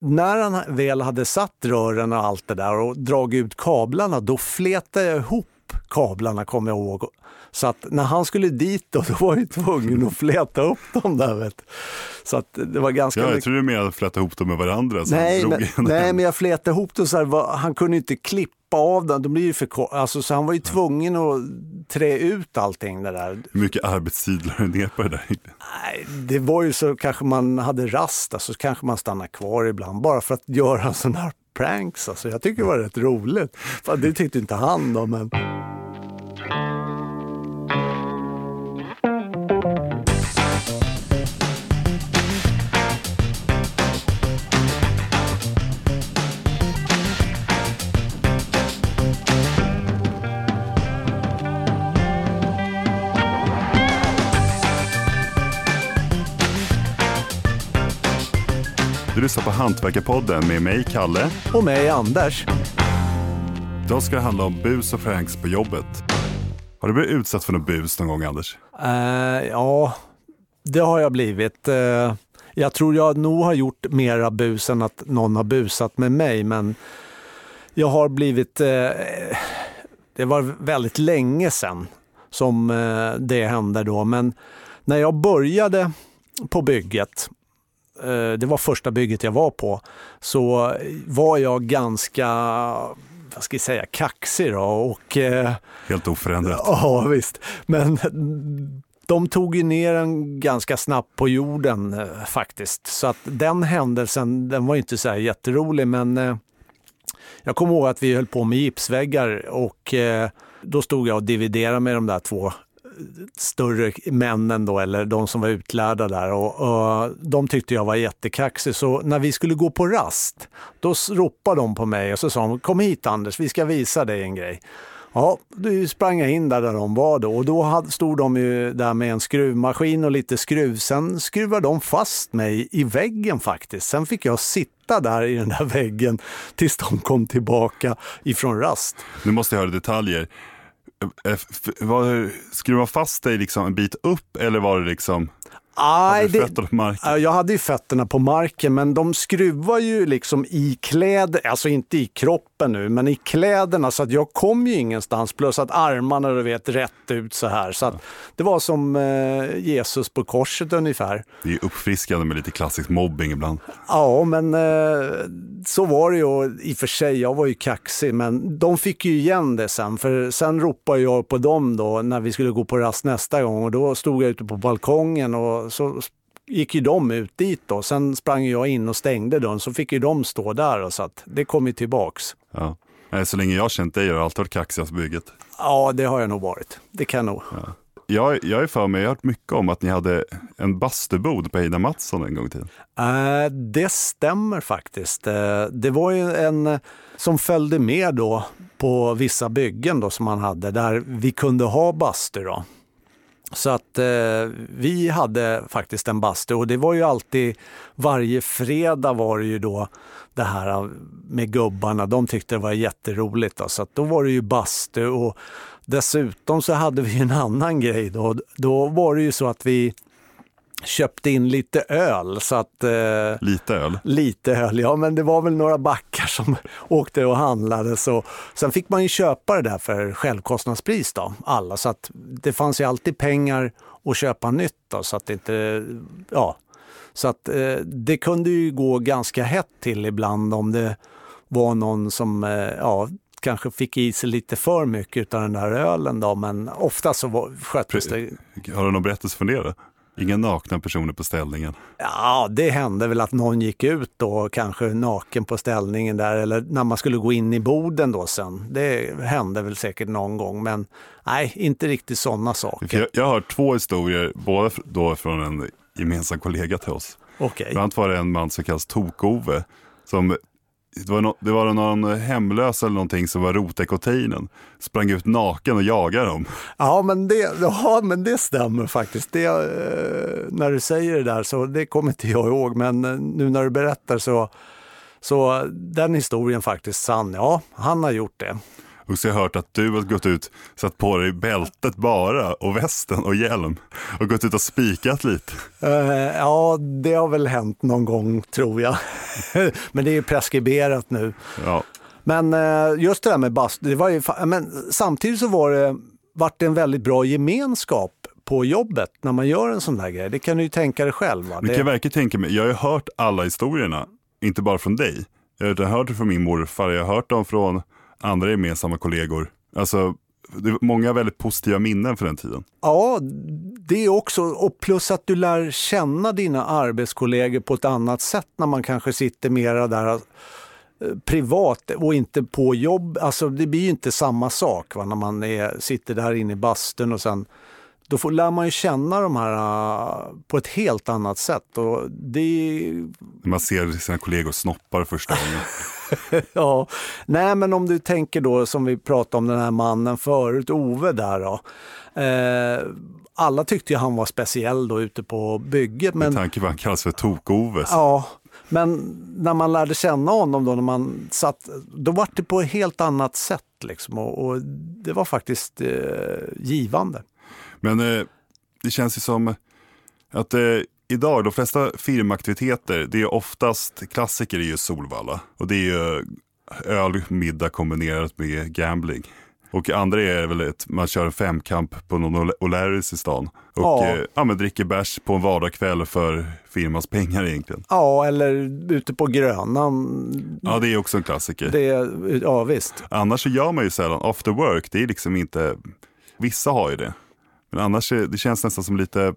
när han väl hade satt rören och allt det där och dragit ut kablarna, då fletade jag ihop kablarna kommer jag ihåg. Så att när han skulle dit då, då var jag tvungen att fläta upp dem där. Vet. Så att det var ganska... Ja, jag tror du menade att fläta ihop dem med varandra. Nej men, nej, men jag flätade ihop dem så här, han kunde inte klippa av dem, de blir ju för alltså, Så han var ju tvungen att trä ut allting det där. Hur mycket arbetstid la du ner på det där? Nej, det var ju så kanske man hade rast, alltså, så kanske man stannar kvar ibland bara för att göra sån här pranks. Alltså, jag tycker det var rätt roligt. Det tyckte inte han då, men... Du lyssnar på Hantverkarpodden med mig, Kalle. Och mig, Anders. Idag ska det handla om bus och pranks på jobbet. Har du blivit utsatt för något bus någon gång, Anders? Uh, ja, det har jag blivit. Uh, jag tror jag nog har gjort mera bus än att någon har busat med mig, men jag har blivit... Uh, det var väldigt länge sedan som det hände då, men när jag började på bygget det var första bygget jag var på, så var jag ganska vad ska jag säga, kaxig då. Och, eh, Helt oförändrat. Ja, visst. Men de tog ju ner en ganska snabbt på jorden eh, faktiskt. Så att den händelsen, den var inte så här jätterolig, men jag kommer ihåg att vi höll på med gipsväggar och då stod jag och dividerade med de där två större männen då, eller de som var utlärda där och, och de tyckte jag var jättekaxig. Så när vi skulle gå på rast, då ropade de på mig och så sa de kom hit Anders, vi ska visa dig en grej. Ja, då sprang jag in där, där de var då och då stod de ju där med en skruvmaskin och lite skruv. Sen skruvade de fast mig i väggen faktiskt. Sen fick jag sitta där i den där väggen tills de kom tillbaka ifrån rast. Nu måste jag höra detaljer. Eh, eh, var, skruva fast dig liksom en bit upp eller var det liksom Aj, det, jag hade ju fötterna på marken, men de skruvar ju liksom i kläder, alltså inte i kroppen nu, men i kläderna så att jag kom ju ingenstans. Plus att armarna du vet rätt ut så här. Så att det var som eh, Jesus på korset ungefär. Det är uppfriskande med lite klassisk mobbing ibland. Ja, men eh, så var det ju i och för sig. Jag var ju kaxig, men de fick ju igen det sen. För sen ropade jag på dem då när vi skulle gå på rast nästa gång och då stod jag ute på balkongen och så gick ju de ut dit då. Sen sprang jag in och stängde dörren så fick ju de stå där och så att det kom ju tillbaks. Ja. Så länge jag har känt dig har du alltid varit kaxigast på bygget. Ja, det har jag nog varit. Det kan jag nog. Ja. Jag, jag är för mig, jag har hört mycket om att ni hade en bastubod på Ida Mattsson en gång i tiden. Uh, det stämmer faktiskt. Uh, det var ju en som följde med då på vissa byggen då som man hade där vi kunde ha bastu. Då. Så att eh, vi hade faktiskt en bastu och det var ju alltid, varje fredag var det ju då det här eh, med gubbarna, de tyckte det var jätteroligt. Då. Så att då var det ju bastu och dessutom så hade vi en annan grej då. Då var det ju så att vi köpte in lite öl. Så att, eh, lite öl? Lite öl, ja men det var väl några backar som åkte och handlade. Så. Sen fick man ju köpa det där för självkostnadspris då, alla. Så att det fanns ju alltid pengar att köpa nytt då, så att inte, ja. Så att eh, det kunde ju gå ganska hett till ibland om det var någon som, eh, ja, kanske fick i sig lite för mycket av den där ölen då, men ofta så sköttes det. Har du någon berättelse från det? Inga nakna personer på ställningen? Ja, det hände väl att någon gick ut då, kanske naken på ställningen där, eller när man skulle gå in i boden då sen. Det hände väl säkert någon gång, men nej, inte riktigt sådana saker. Jag, jag har två historier, båda då från en gemensam kollega till oss. Okay. Bland annat var det en man som kallas Tok-Ove som det var, no, det var någon hemlös eller någonting som var rotekotinen. Sprang ut naken och jagade dem. Ja, men det, ja, men det stämmer faktiskt. Det, eh, när du säger det där så det kommer inte jag ihåg, men eh, nu när du berättar så, så den historien faktiskt sann. Ja, han har gjort det. Och så har jag hört att du har gått ut, satt på dig bältet bara och västen och hjälm och gått ut och spikat lite. Uh, ja, det har väl hänt någon gång tror jag. men det är preskriberat nu. Ja. Men uh, just det där med bastu, det var ju, men samtidigt så var det, vart det en väldigt bra gemenskap på jobbet när man gör en sån där grej. Det kan du ju tänka dig själv. Va? Det kan jag verkligen tänka mig. Jag har ju hört alla historierna, inte bara från dig. Jag har hört det från min morfar, jag har hört dem från andra gemensamma kollegor. Alltså, många väldigt positiva minnen för den tiden. Ja, det är också, och plus att du lär känna dina arbetskollegor på ett annat sätt när man kanske sitter mera där eh, privat och inte på jobb. Alltså det blir ju inte samma sak va, när man är, sitter där inne i bastun och sen då får, lär man ju känna de här uh, på ett helt annat sätt. Och det... Man ser sina kollegor snoppar första gången. ja, nej men om du tänker då som vi pratade om den här mannen förut, Ove där då. Eh, alla tyckte ju han var speciell då ute på bygget. Men... Med tanke på att han kallas för Tok-Ove. Ja, men när man lärde känna honom då, när man satt, då var det på ett helt annat sätt. Liksom, och, och det var faktiskt eh, givande. Men eh, det känns ju som att eh, idag, de flesta firmaaktiviteter, det är oftast klassiker i Solvalla. Och det är ju öl, middag kombinerat med gambling. Och andra är väl att man kör en femkamp på någon O'Larrys i stan. Och ja. Eh, ja, men dricker bärs på en vardagskväll för firmans pengar egentligen. Ja, eller ute på Grönan. Ja, det är också en klassiker. Det, ja, visst. Annars så gör man ju sällan after work. Det är liksom inte, vissa har ju det. Men annars det känns nästan som lite,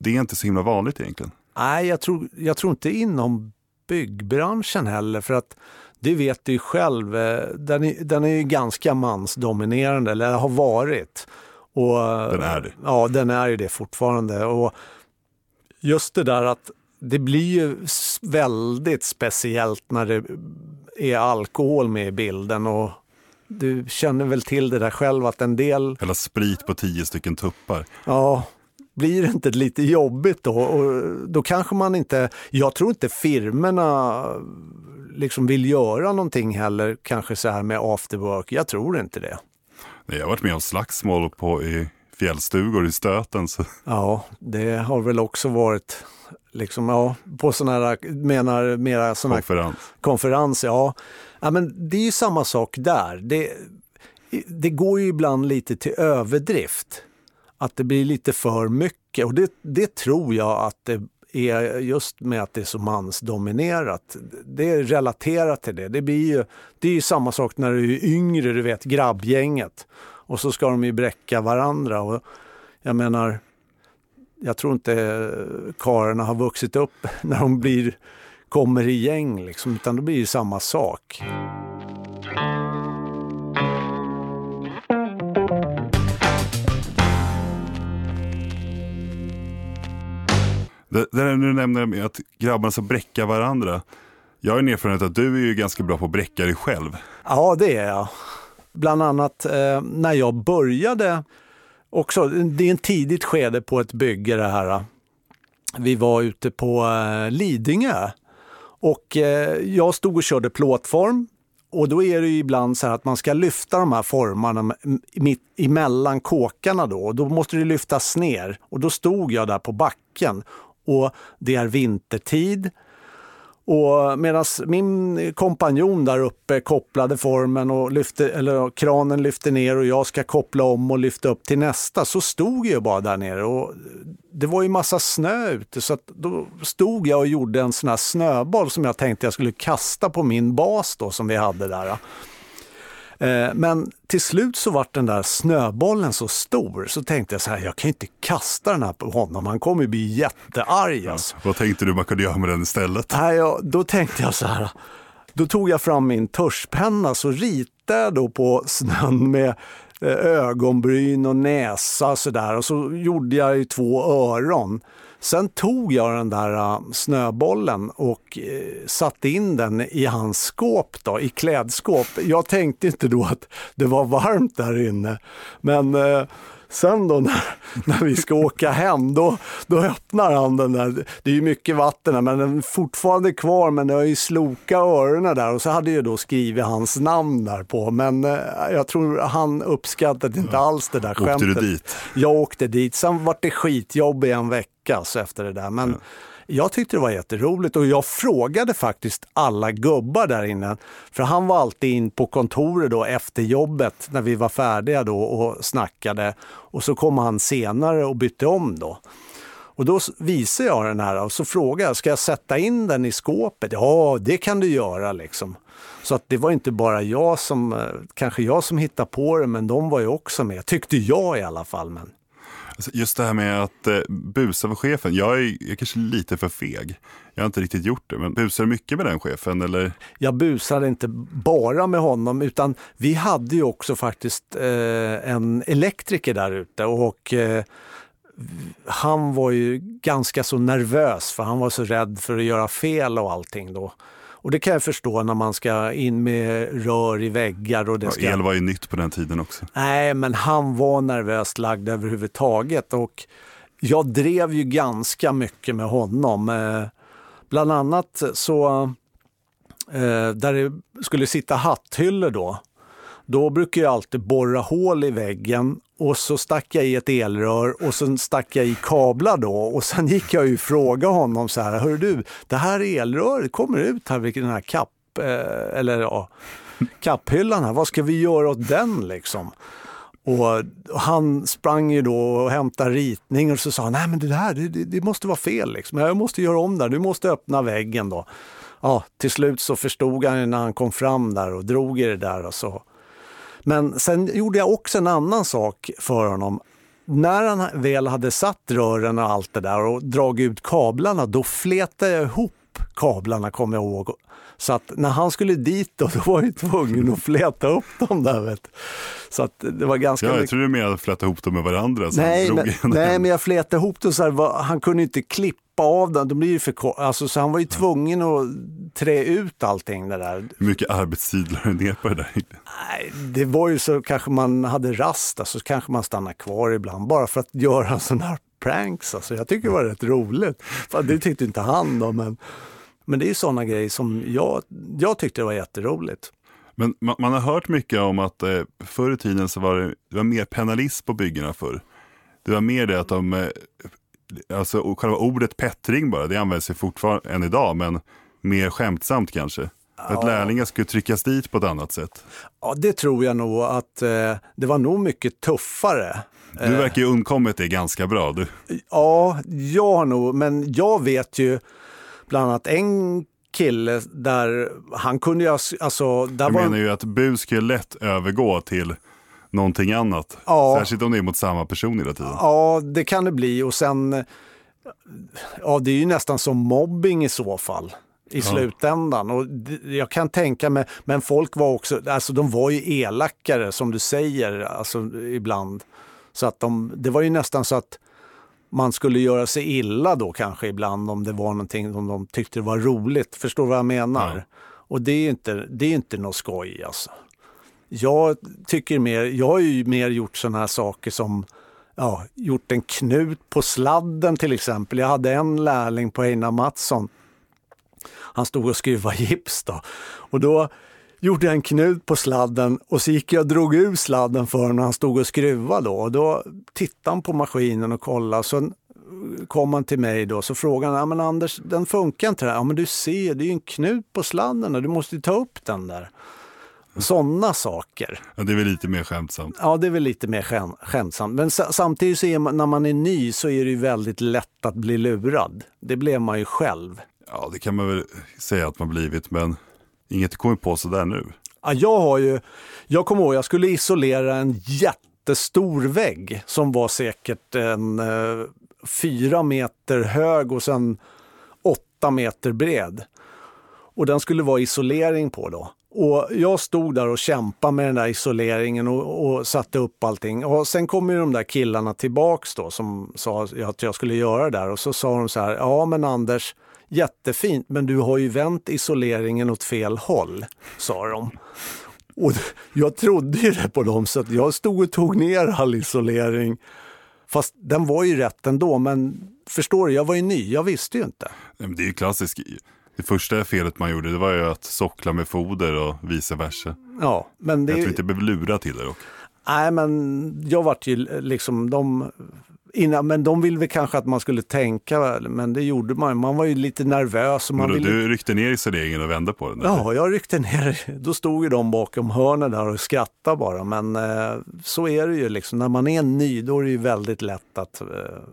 det är inte så himla vanligt egentligen. Nej, jag tror, jag tror inte inom byggbranschen heller för att det vet du ju själv, eh, den är, den är ju ganska mansdominerande, eller har varit. Och, den är det? Ja, den är ju det fortfarande. Och just det där att det blir ju väldigt speciellt när det är alkohol med i bilden och du känner väl till det där själv att en del... Eller sprit på tio stycken tuppar. Ja, blir det inte lite jobbigt då? Och då kanske man inte... Jag tror inte firmerna liksom vill göra någonting heller, kanske så här med after work. Jag tror inte det. Nej, jag har varit med om slagsmål på, i fjällstugor i Stöten. Så. Ja, det har väl också varit liksom, ja, på sådana här, menar mera sådana konferens. konferens, ja. ja. men det är ju samma sak där. Det, det går ju ibland lite till överdrift. Att det blir lite för mycket och det, det tror jag att det är just med att det är så mansdominerat. Det är relaterat till det. Det, blir ju, det är ju samma sak när du är yngre, du vet grabbgänget. Och så ska de ju bräcka varandra. Och jag menar, jag tror inte karlarna har vuxit upp när de blir, kommer i gäng, liksom, utan det blir ju samma sak. Det, det där du nämner med att grabbarna ska bräcka varandra. Jag har en erfarenhet att du är ju ganska bra på att bräcka dig själv. Ja, det är jag. Bland annat eh, när jag började också, det är en tidigt skede på ett bygge det här. Vi var ute på eh, Lidingö och eh, jag stod och körde plåtform och då är det ju ibland så här att man ska lyfta de här formarna mitt emellan kåkarna då och då måste det lyftas ner. Och då stod jag där på backen och det är vintertid. Och medan min kompanjon där uppe kopplade formen och lyfte, eller kranen lyfte ner och jag ska koppla om och lyfta upp till nästa så stod jag bara där nere och det var ju massa snö ute så att då stod jag och gjorde en sån här snöboll som jag tänkte jag skulle kasta på min bas då som vi hade där. Eh, men till slut så vart den där snöbollen så stor så tänkte jag så här, jag kan inte kasta den här på honom, han kommer bli jättearg. Alltså. Ja, vad tänkte du man kunde göra med den istället? Nej, ja, då tänkte jag så här, då tog jag fram min tuschpenna så ritade jag då på snön med eh, ögonbryn och näsa och sådär och så gjorde jag ju två öron. Sen tog jag den där äh, snöbollen och äh, satte in den i hans skåp, då, i klädskåp. Jag tänkte inte då att det var varmt där inne. Men eh, Sen då när, när vi ska åka hem, då, då öppnar han den där. Det är ju mycket vatten där, men den är fortfarande kvar, men det har ju sloka öronen där. Och så hade jag då skrivit hans namn där på, men eh, jag tror han uppskattade inte alls det där skämtet. Åkte du dit? Jag åkte dit. Sen var det skitjobb i en vecka så efter det där. Men jag tyckte det var jätteroligt och jag frågade faktiskt alla gubbar där inne. För han var alltid in på kontoret då efter jobbet när vi var färdiga då och snackade. Och så kom han senare och bytte om då. Och då visade jag den här och så frågade jag, ska jag sätta in den i skåpet? Ja, det kan du göra liksom. Så att det var inte bara jag som, eh, kanske jag som hittade på det, men de var ju också med. Tyckte jag i alla fall. Men Alltså, just det här med att eh, busa för chefen, jag är, jag är kanske lite för feg. Jag har inte riktigt gjort det, men busar du mycket med den chefen? Eller? jag busar inte bara med honom utan vi hade ju också faktiskt eh, en elektriker där ute och eh, han var ju ganska så nervös för han var så rädd för att göra fel och allting då. Och det kan jag förstå när man ska in med rör i väggar och det Ja, ska... el var ju nytt på den tiden också. Nej, men han var nervöst lagd överhuvudtaget och jag drev ju ganska mycket med honom. Eh, bland annat så, eh, där det skulle sitta hatthyllor då, då brukar jag alltid borra hål i väggen och så stack jag i ett elrör och sen stack jag i kablar då och sen gick jag ju och frågade honom så här, hör du, det här elröret kommer ut här vid den här kapp, eh, eller ja, kapphyllan här, vad ska vi göra åt den liksom? Och han sprang ju då och hämtade ritning och så sa han, nej men det här, det, det, måste vara fel liksom. Jag måste göra om det, du måste öppna väggen då. Ja, till slut så förstod han när han kom fram där och drog i det där och så. Men sen gjorde jag också en annan sak för honom. När han väl hade satt rören och allt det där och dragit ut kablarna, då fletade jag ihop kablarna kommer jag ihåg. Så att när han skulle dit då, då var jag tvungen att fleta upp dem där. Vet. Så att det var ganska Ja, jag tror du med att fläta ihop dem med varandra. Nej men, en- nej, men jag fletade ihop dem så här, han kunde inte klippa av den, då blir det för kort. Alltså, så han var ju tvungen att trä ut allting det där. Hur mycket arbetstid la du ner på det där? Nej, det var ju så kanske man hade rast, alltså, så kanske man stannar kvar ibland bara för att göra sådana här pranks. Alltså, jag tycker det var rätt roligt. Fan, Det tyckte inte han då, men, men det är sådana grejer som jag, jag tyckte det var jätteroligt. Men man, man har hört mycket om att eh, förr i tiden så var det, det var mer penalism på byggena förr. Det var mer det att de, eh, alltså själva ordet pettring bara, det används ju fortfarande än idag, men mer skämtsamt kanske. Att lärlingar skulle tryckas dit på ett annat sätt. Ja, det tror jag nog att eh, det var nog mycket tuffare. Du verkar ju undkommit det ganska bra. Du, Ja, jag har nog, men jag vet ju bland annat en kille där han kunde ju, alltså, där jag var menar ju att bus ju lätt övergå till någonting annat. Ja. Särskilt om det är mot samma person hela tiden. Ja, det kan det bli och sen, ja det är ju nästan som mobbing i så fall i slutändan. Och jag kan tänka mig, men folk var också, alltså de var ju elakare som du säger, alltså ibland. Så att de, det var ju nästan så att man skulle göra sig illa då kanske ibland om det var någonting som de tyckte var roligt. Förstår vad jag menar? Ja. Och det är ju inte, det är inte något skoj alltså. Jag tycker mer, jag har ju mer gjort sådana här saker som ja, gjort en knut på sladden till exempel. Jag hade en lärling på Einar Mattsson. Han stod och skruvade gips då. Och då gjorde jag en knut på sladden och så gick jag och drog ur sladden för honom när han stod och skruvade då. Och då tittade han på maskinen och kollade. Så kom han till mig då så frågade han, ja, men Anders den funkar inte här. Ja men du ser, det är ju en knut på sladden och du måste ju ta upp den där. Sådana saker. Ja, det är väl lite mer skämtsamt. Ja, det är väl lite mer skäm, skämtsamt. Men sa- samtidigt så man, när man är ny så är det ju väldigt lätt att bli lurad. Det blev man ju själv. Ja, det kan man väl säga att man blivit, men inget kommer på sådär nu. Ja, jag har ju, jag kommer ihåg, jag skulle isolera en jättestor vägg som var säkert en eh, fyra meter hög och sen åtta meter bred. Och den skulle vara isolering på då. Och jag stod där och kämpade med den där isoleringen och, och satte upp allting. Och sen kom ju de där killarna tillbaks då som sa att jag skulle göra det där. Och så sa de så här, ja men Anders, jättefint, men du har ju vänt isoleringen åt fel håll, sa de. Och jag trodde ju det på dem så att jag stod och tog ner all isolering. Fast den var ju rätt ändå, men förstår du, jag var ju ny, jag visste ju inte. Det är ju klassiskt. Det första felet man gjorde det var ju att sockla med foder och vice versa. Ja, men det... Jag tror inte jag blev lura till det dock. Nej, men jag vart ju liksom, de Innan, men de ville väl kanske att man skulle tänka, men det gjorde man. Man var ju lite nervös. Och man då, ville... Du ryckte ner isoleringen och vände på den? Ja, eller? jag ryckte ner. Då stod ju de bakom hörnen där och skrattade bara. Men eh, så är det ju liksom. När man är ny, då är det ju väldigt lätt att, eh,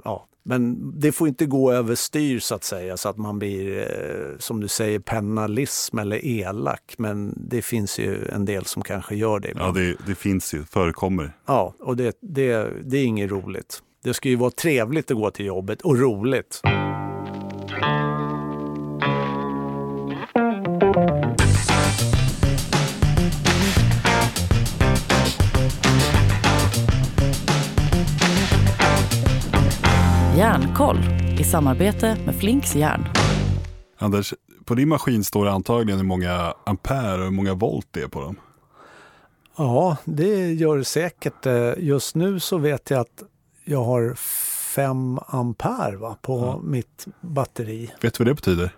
ja, men det får inte gå överstyr så att säga så att man blir, eh, som du säger, penalism eller elak. Men det finns ju en del som kanske gör det. Ibland. Ja, det, det finns ju, förekommer. Ja, och det, det, det är inget roligt. Det ska ju vara trevligt att gå till jobbet och roligt. Järnkoll i samarbete med Flinks järn. Anders, på din maskin står det antagligen hur många ampere och hur många volt det är på dem. Ja, det gör det säkert. Eh, just nu så vet jag att jag har 5 ampere va, på ja. mitt batteri. Vet du vad det betyder?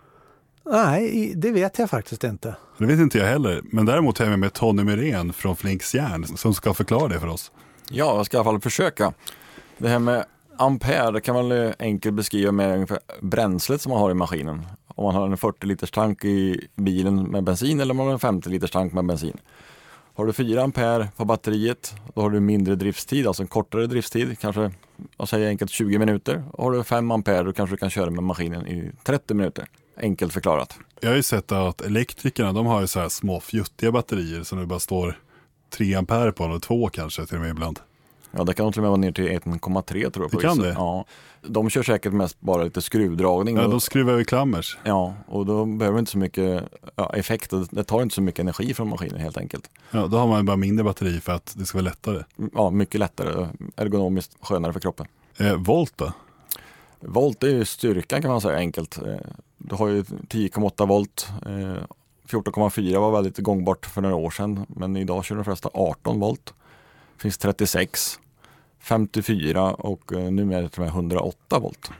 Nej, det vet jag faktiskt inte. Det vet inte jag heller. Men däremot har jag med Tony Myrén från Flinks järn som ska förklara det för oss. Ja, jag ska i alla fall försöka. Det här med ampere det kan man enkelt beskriva med ungefär bränslet som man har i maskinen. Om man har en 40 liters tank i bilen med bensin eller om man har en 50 liters tank med bensin. Har du 4 ampere på batteriet, då har du mindre driftstid, alltså en kortare driftstid, kanske jag säger enkelt 20 minuter. Och har du 5 ampere, då kanske du kan köra med maskinen i 30 minuter. Enkelt förklarat. Jag har ju sett att elektrikerna, de har ju så här små fjuttiga batterier som det bara står 3 ampere på, eller 2 kanske till och med ibland. Ja, det kan nog till och med vara ner till 1,3 tror jag. Det kan det? Ja. De kör säkert mest bara lite skruvdragning. Ja, de skruvar vi klammers. Ja, och då behöver inte så mycket ja, effekt. Det tar inte så mycket energi från maskinen helt enkelt. Ja, då har man bara mindre batteri för att det ska vara lättare. Ja, mycket lättare. Ergonomiskt skönare för kroppen. Eh, volt då? Volt är ju styrkan kan man säga enkelt. Eh, du har ju 10,8 volt. 14,4 eh, var väldigt gångbart för några år sedan. Men idag kör de flesta 18 volt finns 36, 54 och eh, numera tror jag 108 volt.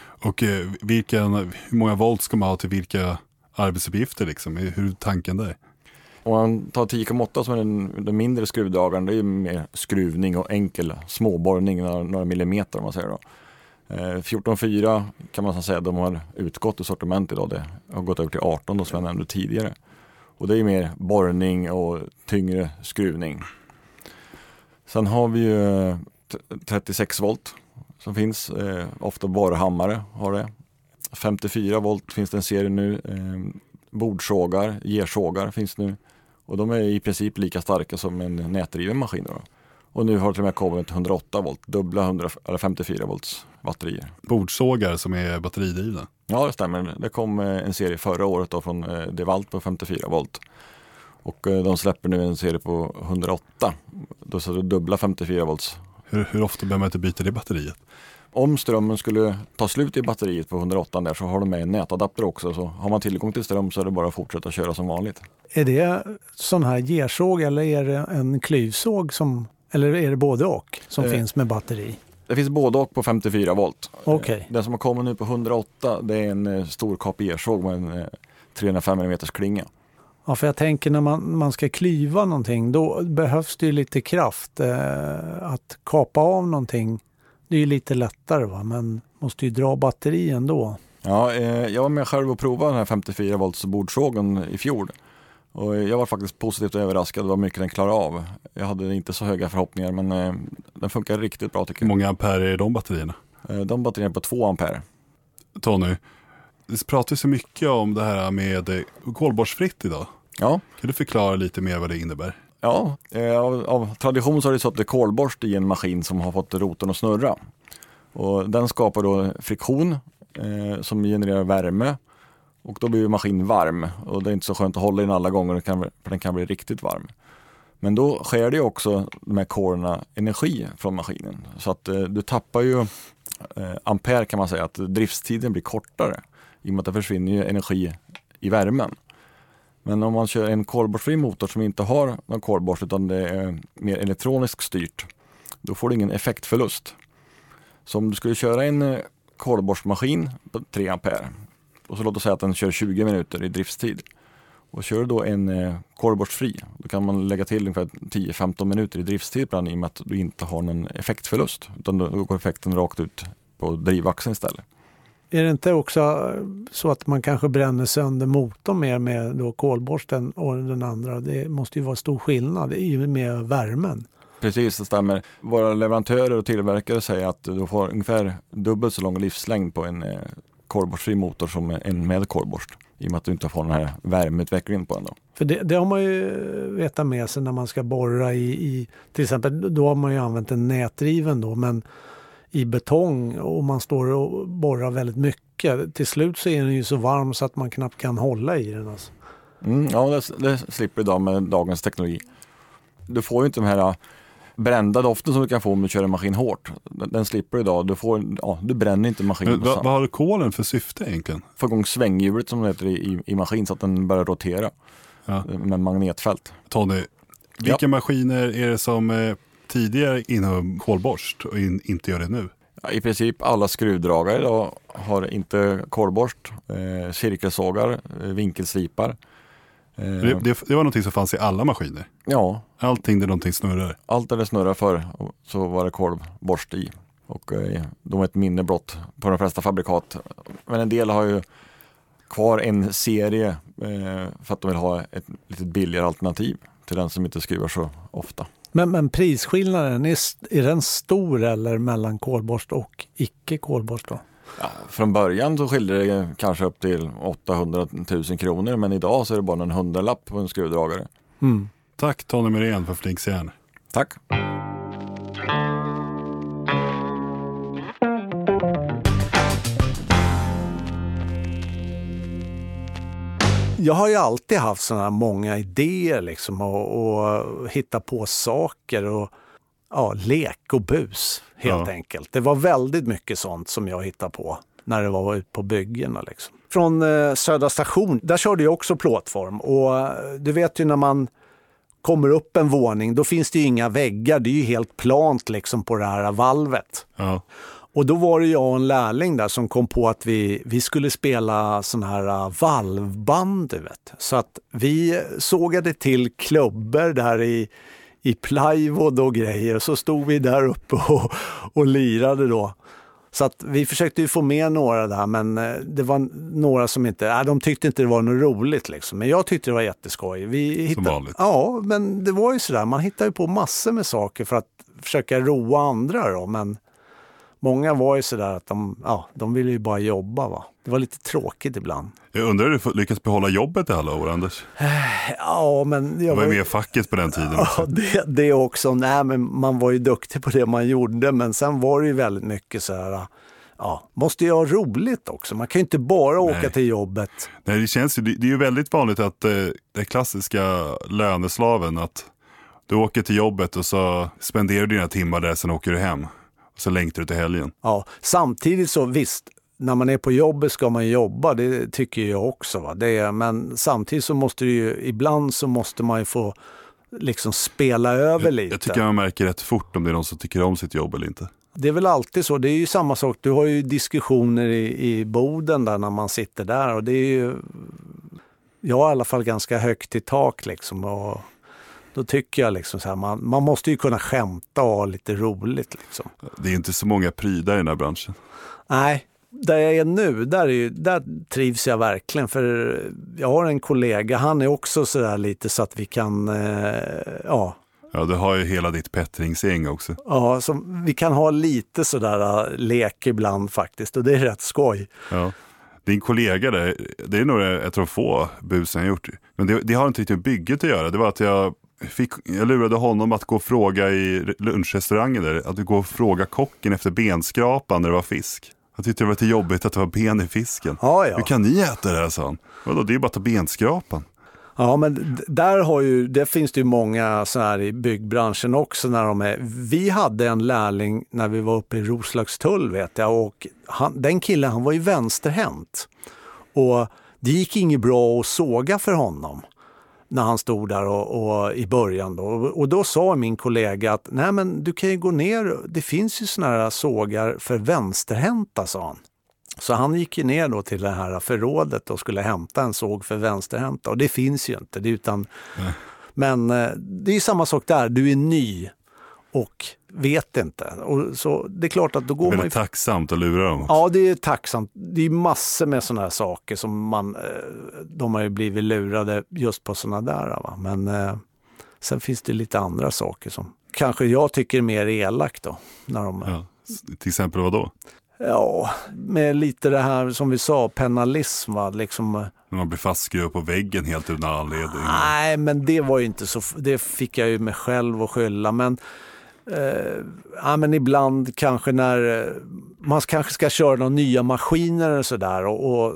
Och eh, vilken, hur många volt ska man ha till vilka arbetsuppgifter? Liksom? Hur är tanken där? Om man tar 10,8 som är den, den mindre skruvdragaren, det är mer skruvning och enkel småborrning, några, några millimeter om man säger då. Eh, 14,4 kan man säga de har utgått ur sortiment idag. Det har gått över till 18 då, som jag nämnde tidigare. Och det är mer borrning och tyngre skruvning. Sen har vi ju 36 volt som finns, eh, ofta borrhammare har det. 54 volt finns det en serie nu. Eh, bordsågar, gersågar finns nu. Och de är i princip lika starka som en nätdriven maskin. Då. Och nu har det till och med kommit 108 volt, dubbla 100, eller 54 volts batterier. Bordsågar som är batteridrivna? Ja det stämmer. Det kom eh, en serie förra året då från eh, Devalt på 54 volt. Och eh, de släpper nu en serie på 108. Då så det dubbla 54 volts. Hur, hur ofta behöver man inte byta det batteriet? Om strömmen skulle ta slut i batteriet på 108 där så har de med en nätadapter också. Så har man tillgång till ström så är det bara att fortsätta köra som vanligt. Är det sån här gersåg eller är det en klyvsåg som, eller är det både och som eh, finns med batteri? Det finns både och på 54 volt. Okay. Den som har kommit nu på 108 det är en eh, stor kapiersåg med en 305 mm klinga. Ja, för jag tänker när man, man ska klyva någonting, då behövs det ju lite kraft. Eh, att kapa av någonting, det är ju lite lättare va, men måste ju dra batteri ändå. Ja, eh, jag var med själv och provade den här 54 volts bordsågen i fjol. Och jag var faktiskt positivt överraskad vad mycket den klarar av. Jag hade inte så höga förhoppningar men eh, den funkar riktigt bra tycker jag. Hur många ampere är de batterierna? Eh, de batterierna är på 2 ampere. Tony, det pratas så mycket om det här med kolborstfritt idag. Ja. Kan du förklara lite mer vad det innebär? Ja, eh, av, av, tradition så har det suttit kolborst i en maskin som har fått rotorn att snurra. Och den skapar då friktion eh, som genererar värme och då blir maskinen varm och det är inte så skönt att hålla in alla gånger för den kan bli riktigt varm. Men då sker det också de här korna energi från maskinen så att eh, du tappar ju eh, ampere kan man säga att driftstiden blir kortare i och med att det försvinner energi i värmen. Men om man kör en kolborstfri motor som inte har någon kolborst utan det är mer elektroniskt styrt, då får du ingen effektförlust. Så om du skulle köra en eh, kolborstmaskin på 3 ampere och så låt oss säga att den kör 20 minuter i driftstid. Och kör du då en eh, kolborstfri, då kan man lägga till ungefär 10-15 minuter i driftstid på i och med att du inte har någon effektförlust. Utan då går effekten rakt ut på drivaxeln istället. Är det inte också så att man kanske bränner sönder motorn mer med då kolborsten och den andra? Det måste ju vara stor skillnad i och med värmen. Precis, det stämmer. Våra leverantörer och tillverkare säger att du får ungefär dubbelt så lång livslängd på en eh, kolborstfri motor som en med kolborst. I och med att du inte får den här värmeutvecklingen på den. Då. För det, det har man ju vetat med sig när man ska borra i, i, till exempel då har man ju använt en nätdriven då men i betong och man står och borrar väldigt mycket. Till slut så är den ju så varm så att man knappt kan hålla i den. Alltså. Mm, ja, det, det slipper idag med dagens teknologi. Du får ju inte de här brända doften som du kan få om du kör en maskin hårt. Den, den slipper du idag. Du, får, ja, du bränner inte maskinen. Men, vad, har kolen för syfte egentligen? Få igång svänghjulet som det heter i, i, i maskin så att den börjar rotera Ja. med magnetfält. Tony, vilka maskiner är det som eh, tidigare innehöll kolborst och in, inte gör det nu? Ja, I princip alla skruvdragare idag har inte kolborst, eh, cirkelsågar, eh, vinkelslipar. Eh, Det, det, det var någonting som fanns i alla maskiner. Ja, Allting där någonting snurrar. allt där det snurrar för så var det kolborst i. Och eh, de var ett minne blott på de flesta fabrikat. Men en del har ju kvar en serie eh, för att de vill ha ett lite billigare alternativ till den som inte skruvar så ofta. Men, men prisskillnaden, är, är den stor eller mellan kolborst och icke kolborst? Då? Ja, från början så skilde det kanske upp till 800 000 kronor men idag så är det bara en hundralapp på en skruvdragare. Mm. Tack Tony Merén för Flinksjärn. Tack! Jag har ju alltid haft sådana många idéer liksom och, och hitta på saker och ja, lek och bus helt Ja. enkelt. Det var väldigt mycket sånt som jag hittade på när det var ute på byggena. Liksom. Från eh, Södra station, där körde jag också plåtform och eh, du vet ju när man kommer upp en våning, då finns det ju inga väggar. Det är ju helt plant liksom på det här valvet. Ja. Och då var det jag och en lärling där som kom på att vi, vi skulle spela sån här uh, valvband, vet. Så att vi sågade till klubbor där i, i plywood och grejer. Så stod vi där uppe och, och lirade då. Så att vi försökte ju få med några där, men eh, det var några som inte, äh, de tyckte inte det var något roligt liksom. Men jag tyckte det var jätteskoj. Vi hittade, vanligt. Ja, men det var ju sådär, man hittar ju på massor med saker för att försöka roa andra då, men Många var ju sådär att de, ja, de ville ju bara jobba. Va? Det var lite tråkigt ibland. Jag undrar hur du lyckas behålla jobbet i alla år Anders? Ja, men jag var ju med i facket på den tiden. Ja, det, det också. Nej, men man var ju duktig på det man gjorde, men sen var det ju väldigt mycket så här, ja, måste ju ha roligt också. Man kan ju inte bara åka Nej. till jobbet. Nej, det, känns det det är ju väldigt vanligt att eh, det klassiska löneslaven att du åker till jobbet och så spenderar du dina timmar där, sen åker du hem. Och så längtar du till helgen. Ja, samtidigt så visst, när man är på jobbet ska man jobba, det tycker jag också. Va? Det är, men samtidigt så måste det ju, ibland så måste man ju få liksom spela över lite. Jag tycker man märker rätt fort om det är någon som tycker om sitt jobb eller inte. Det är väl alltid så. Det är ju samma sak. Du har ju diskussioner i, i boden där när man sitter där och det är ju, jag har i alla fall ganska högt i tak liksom. Och då tycker jag liksom så här, man, man måste ju kunna skämta och ha lite roligt liksom. Det är inte så många prylar i den här branschen. Nej, där jag är nu, där, är ju, där trivs jag verkligen. För jag har en kollega, han är också sådär lite så att vi kan, eh, ja, Ja, du har ju hela ditt Pettringsgäng också. ja som, vi kan ha lite sådär eh, lek ibland faktiskt och det är rätt skoj. Ja. Din kollega där, det är nog ett av de få busen jag gjort. Men det, det har inte riktigt med bygget att göra. Det var att jag, fick, jag lurade honom att gå och fråga i lunchrestaurangen där, att gå och fråga kocken efter benskrapan när det var fisk. Han tyckte det var lite jobbigt att det var ben i fisken. Ja, ja. Hur kan ni äta det här, sa han. Vadå, det är ju bara att ta benskrapan. Ja, men där har ju, det finns det ju många så här i byggbranschen också när de är. Vi hade en lärling när vi var uppe i Roslagstull vet jag och han, den killen han var ju vänsterhänt. Och det gick inget bra att såga för honom. När han stod där och, och i början. Då. Och då sa min kollega att nej men du kan ju gå ner, det finns ju såna här sågar för vänsterhänta, sa han. Så han gick ju ner då till det här förrådet och skulle hämta en såg för vänsterhänta och det finns ju inte. Det utan, Men eh, det är samma sak där, du är ny och vet inte. Och så det är klart att då går Det är man ju... tacksamt att lura dem. Ja, det är tacksamt. Det är massor med sådana här saker som man, eh, de har ju blivit lurade just på sådana där. Va? Men eh, sen finns det lite andra saker som kanske jag tycker är mer elakt då. När de, Ja. Till exempel vad då? Ja, med lite det här som vi sa, penalism. Va? Liksom, eh, man blir fastskruvad på väggen helt utan anledning. nej, men det var ju inte så, det fick jag ju mig själv att skylla. Men, eh, ja, men ibland kanske när eh, man kanske ska köra några nya maskiner och sådär och, och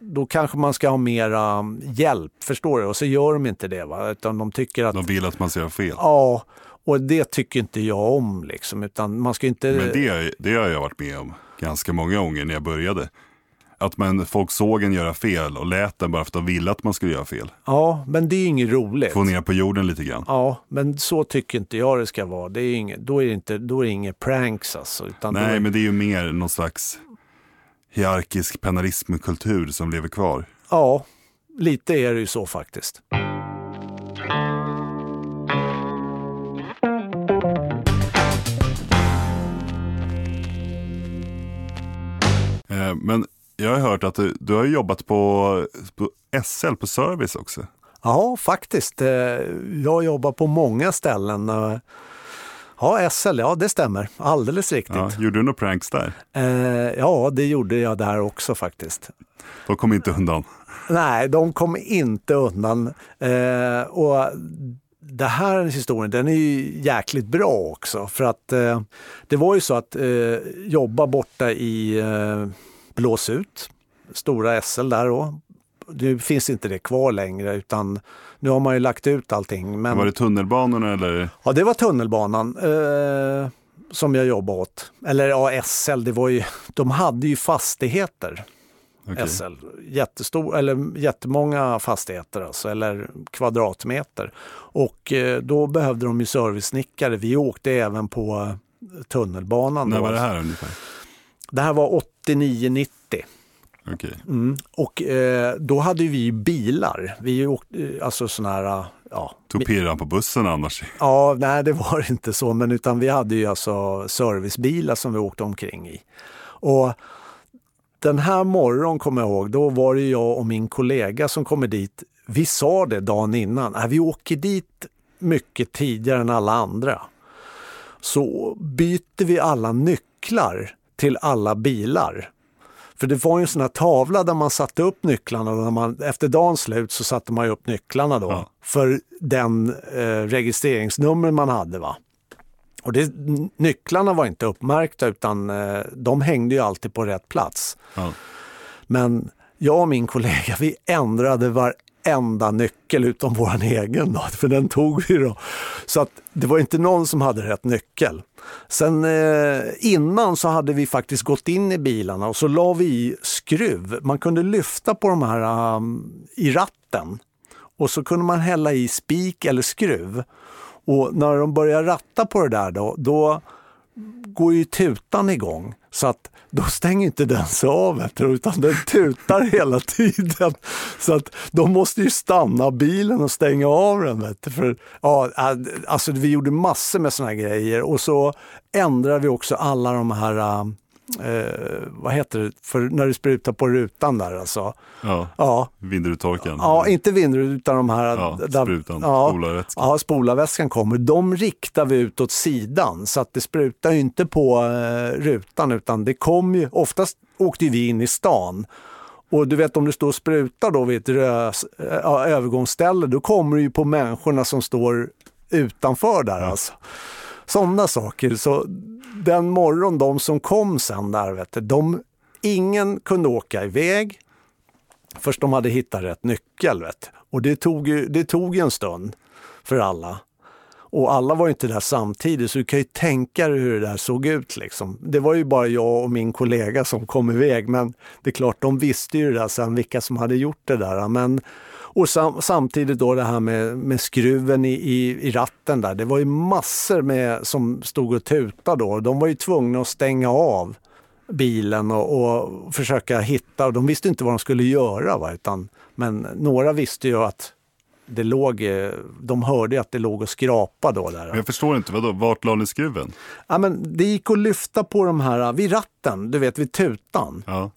då kanske man ska ha mera hjälp, förstår du? Och så gör de inte det, va? utan de tycker att De vill att man ska göra fel. Ja, och det tycker inte jag om liksom, utan man ska inte... Men det, det har jag varit med om ganska många gånger när jag började. Att man, folk såg en göra fel och lät den bara för att de ville att man skulle göra fel. Ja, men det är inget roligt. Få ner på jorden lite grann. Ja, men så tycker inte jag det ska vara. Det är inget, då är det inte, då är inget pranks alltså. Nej, är, men det är ju mer någon slags hierarkisk penalismkultur som lever kvar. Ja, lite är det ju så faktiskt. Eh, Men jag har hört att du, du har jobbat på, på SL, på service också. Ja, faktiskt. Eh, Jag jobbar på många ställen. Eh, Ja, SL, ja det stämmer. Alldeles riktigt. Ja, gjorde du några pranks där? Eh, Ja, det gjorde jag där också faktiskt. De kom inte undan. Nej, de kom inte undan. Eh, och det här historien, den är ju jäkligt bra också. För att eh, det var ju så att jobba borta i eh, Blåsut, stora SL där då. Nu finns inte det kvar längre utan nu har man ju lagt ut allting. Men... Var det tunnelbanorna eller? Ja, det var tunnelbanan eh, som jag jobbade åt. Eller ja, SL, det var ju, de hade ju fastigheter. Okej. SL. Jättestor, eller jättemånga fastigheter alltså, eller kvadratmeter. Och eh, då behövde de ju servicesnickare. Vi åkte även på tunnelbanan. När var det här ungefär? Det här var 89-90. Okej. Mm. Och eh, då hade vi bilar. Vi åkte, eh, alltså sådana här, eh, ja, Tog pirran på bussen annars? Ja, nej det var inte så, men utan vi hade ju alltså servicebilar som vi åkte omkring i. Och den här morgonen kommer jag ihåg, då var det jag och min kollega som kommer dit. Vi sa det dagen innan, äh, vi åker dit mycket tidigare än alla andra. Så byter vi alla nycklar till alla bilar. För det var ju en sån här tavla där man satte upp nycklarna. Och när man, efter dagens slut så satte man upp nycklarna då Ja. för den eh, registreringsnummer man hade. va. Och det, nycklarna var inte uppmärkta utan eh, de hängde ju alltid på rätt plats. Ja. Men jag och min kollega vi ändrade enda nyckel utom vår egen då, för den tog vi då. Så att det var inte någon som hade rätt nyckel. Sen eh, innan så hade vi faktiskt gått in i bilarna och så la vi i skruv. Man kunde lyfta på de här um, i ratten och så kunde man hälla i spik eller skruv. Och när de börjar ratta på det där då, då går ju tutan igång. Så att då stänger inte den sig av utan den tutar hela tiden. Så att de måste ju stanna bilen och stänga av den. Vet du, för, ja, äh, alltså vi gjorde massor med såna här grejer och så ändrade vi också alla de här äh, eh, vad heter det, för när du sprutar på rutan där alltså. ja. Ja, Vindrutetorkaren. ja inte vindrutor utan de här... Ja, där- sprutan, ja, spolarvätskan. Ja, spolarvätskan kommer. De riktar vi ut åt sidan så att det sprutar inte på eh, rutan utan det kommer ju, oftast åkte vi in i stan. Och du vet om du står och sprutar då vid ett rös, ja, övergångsställe, då kommer du ju på människorna som står utanför där alltså. Sådana saker. Så den morgon, de som kom sen där, vet du, de, ingen kunde åka iväg först de hade hittat rätt nyckel. Vet. du. Och det tog, ju, det tog ju en stund för alla. Och alla var ju inte där samtidigt, så du kan ju tänka dig hur det där såg ut. Liksom. Det var ju bara jag och min kollega som kom iväg, men det är klart, de visste ju det där sen, vilka som hade gjort det där. Men, och sam, samtidigt då det här med, med skruven i, i, i, ratten där. Det var ju massor med som stod och tutade då. De var ju tvungna att stänga av bilen och, och försöka hitta. Och de visste inte vad de skulle göra. Va? Utan, men några visste ju att det låg, eh, de hörde att det låg och skrapa då. Där. Jag förstår inte, vadå, vart la ni skruven? Ja, men det gick att lyfta på de här, vid ratten, du vet vid tutan. Ja.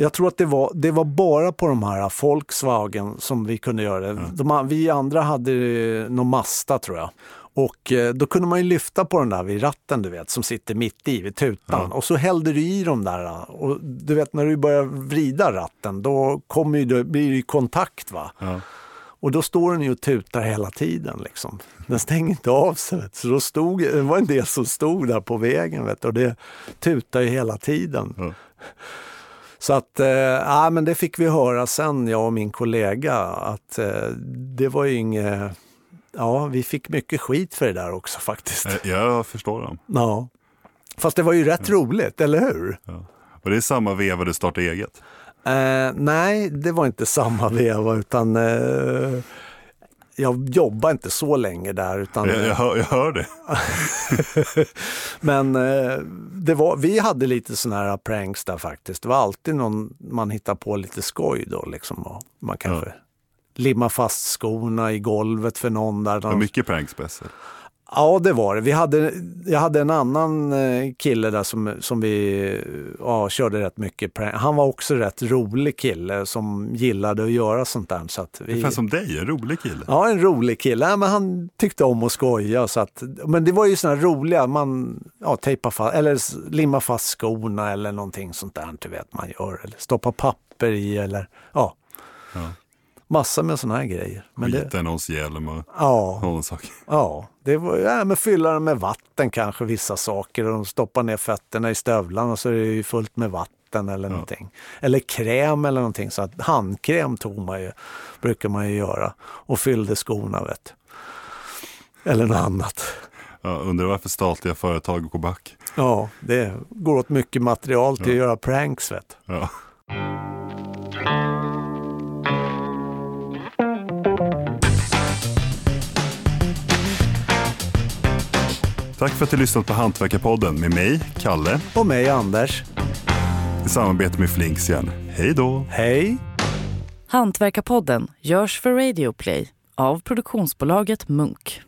Jag tror att det var, det var bara på de här Volkswagen som vi kunde göra det. De, vi andra hade någon Mazda tror jag. Och eh, då kunde man ju lyfta på den där vid ratten du vet, som sitter mitt i vid tutan. Ja. Och så hällde du i dem där. Och du vet när du börjar vrida ratten då kommer ju, blir det kontakt. va. Ja. Och då står den ju och tutar hela tiden. Liksom. Den stänger inte av sig. Vet. Så då stod, det var en del som stod där på vägen vet, och det tutade ju hela tiden. Ja. Så att, eh, men det fick vi höra sen, jag och min kollega, att eh, det var ju inget... Ja, vi fick mycket skit för det där också faktiskt. Eh, jag förstår dem. Ja. Fast det var ju rätt ja. roligt, eller hur? Ja. Och det är samma veva du startade eget? Eh, nej, det var inte samma veva utan eh, jag jobbade inte så länge där. Utan, jag, jag, hör, jag hör det. Men eh, det var, vi hade lite sådana här pranks där faktiskt. Det var alltid någon man hittar på lite skoj då. Liksom, man kanske ja. limma fast skorna i golvet för någon. Där. Var mycket pranks SL. Ja, det var det. Vi hade, jag hade en annan eh, kille där som, som vi ja, körde rätt mycket. Han var också rätt rolig kille som gillade att göra sånt där. Så att vi, Ungefär som dig, en rolig kille. Ja, en rolig kille. Ja, men han tyckte om att skoja. Så att, men det var ju sådana roliga, man ja, tejpar fast, eller limma fast skorna eller någonting sånt där. Du vet man gör. Eller stoppa papper i eller ja. ja. Massa med sådana här grejer. Men Skita i någons hjälm och ja. sådana saker. Ja, det var, ja, men fylla den med vatten kanske vissa saker och de stoppar ner fötterna i stövlarna så är det ju fullt med vatten eller ja. någonting. Eller kräm eller någonting. Så att handkräm tog man ju, brukar man ju göra och fyllde skorna vet Eller något annat. Ja, undrar varför statliga företag går back. Ja, det går åt mycket material till ja. att göra pranks vet ja. Tack för att du lyssnat på Hantverkarpodden med mig, Kalle. Och mig, Anders. I samarbete med Flinksjärn. Hej då! Hej! Hantverkarpodden görs för Radio Play av produktionsbolaget Munk.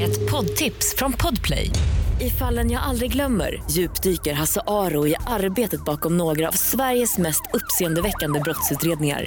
Ett poddtips från Podplay. I fallen jag aldrig glömmer djupdyker Hasse Aro i arbetet bakom några av Sveriges mest uppseendeväckande brottsutredningar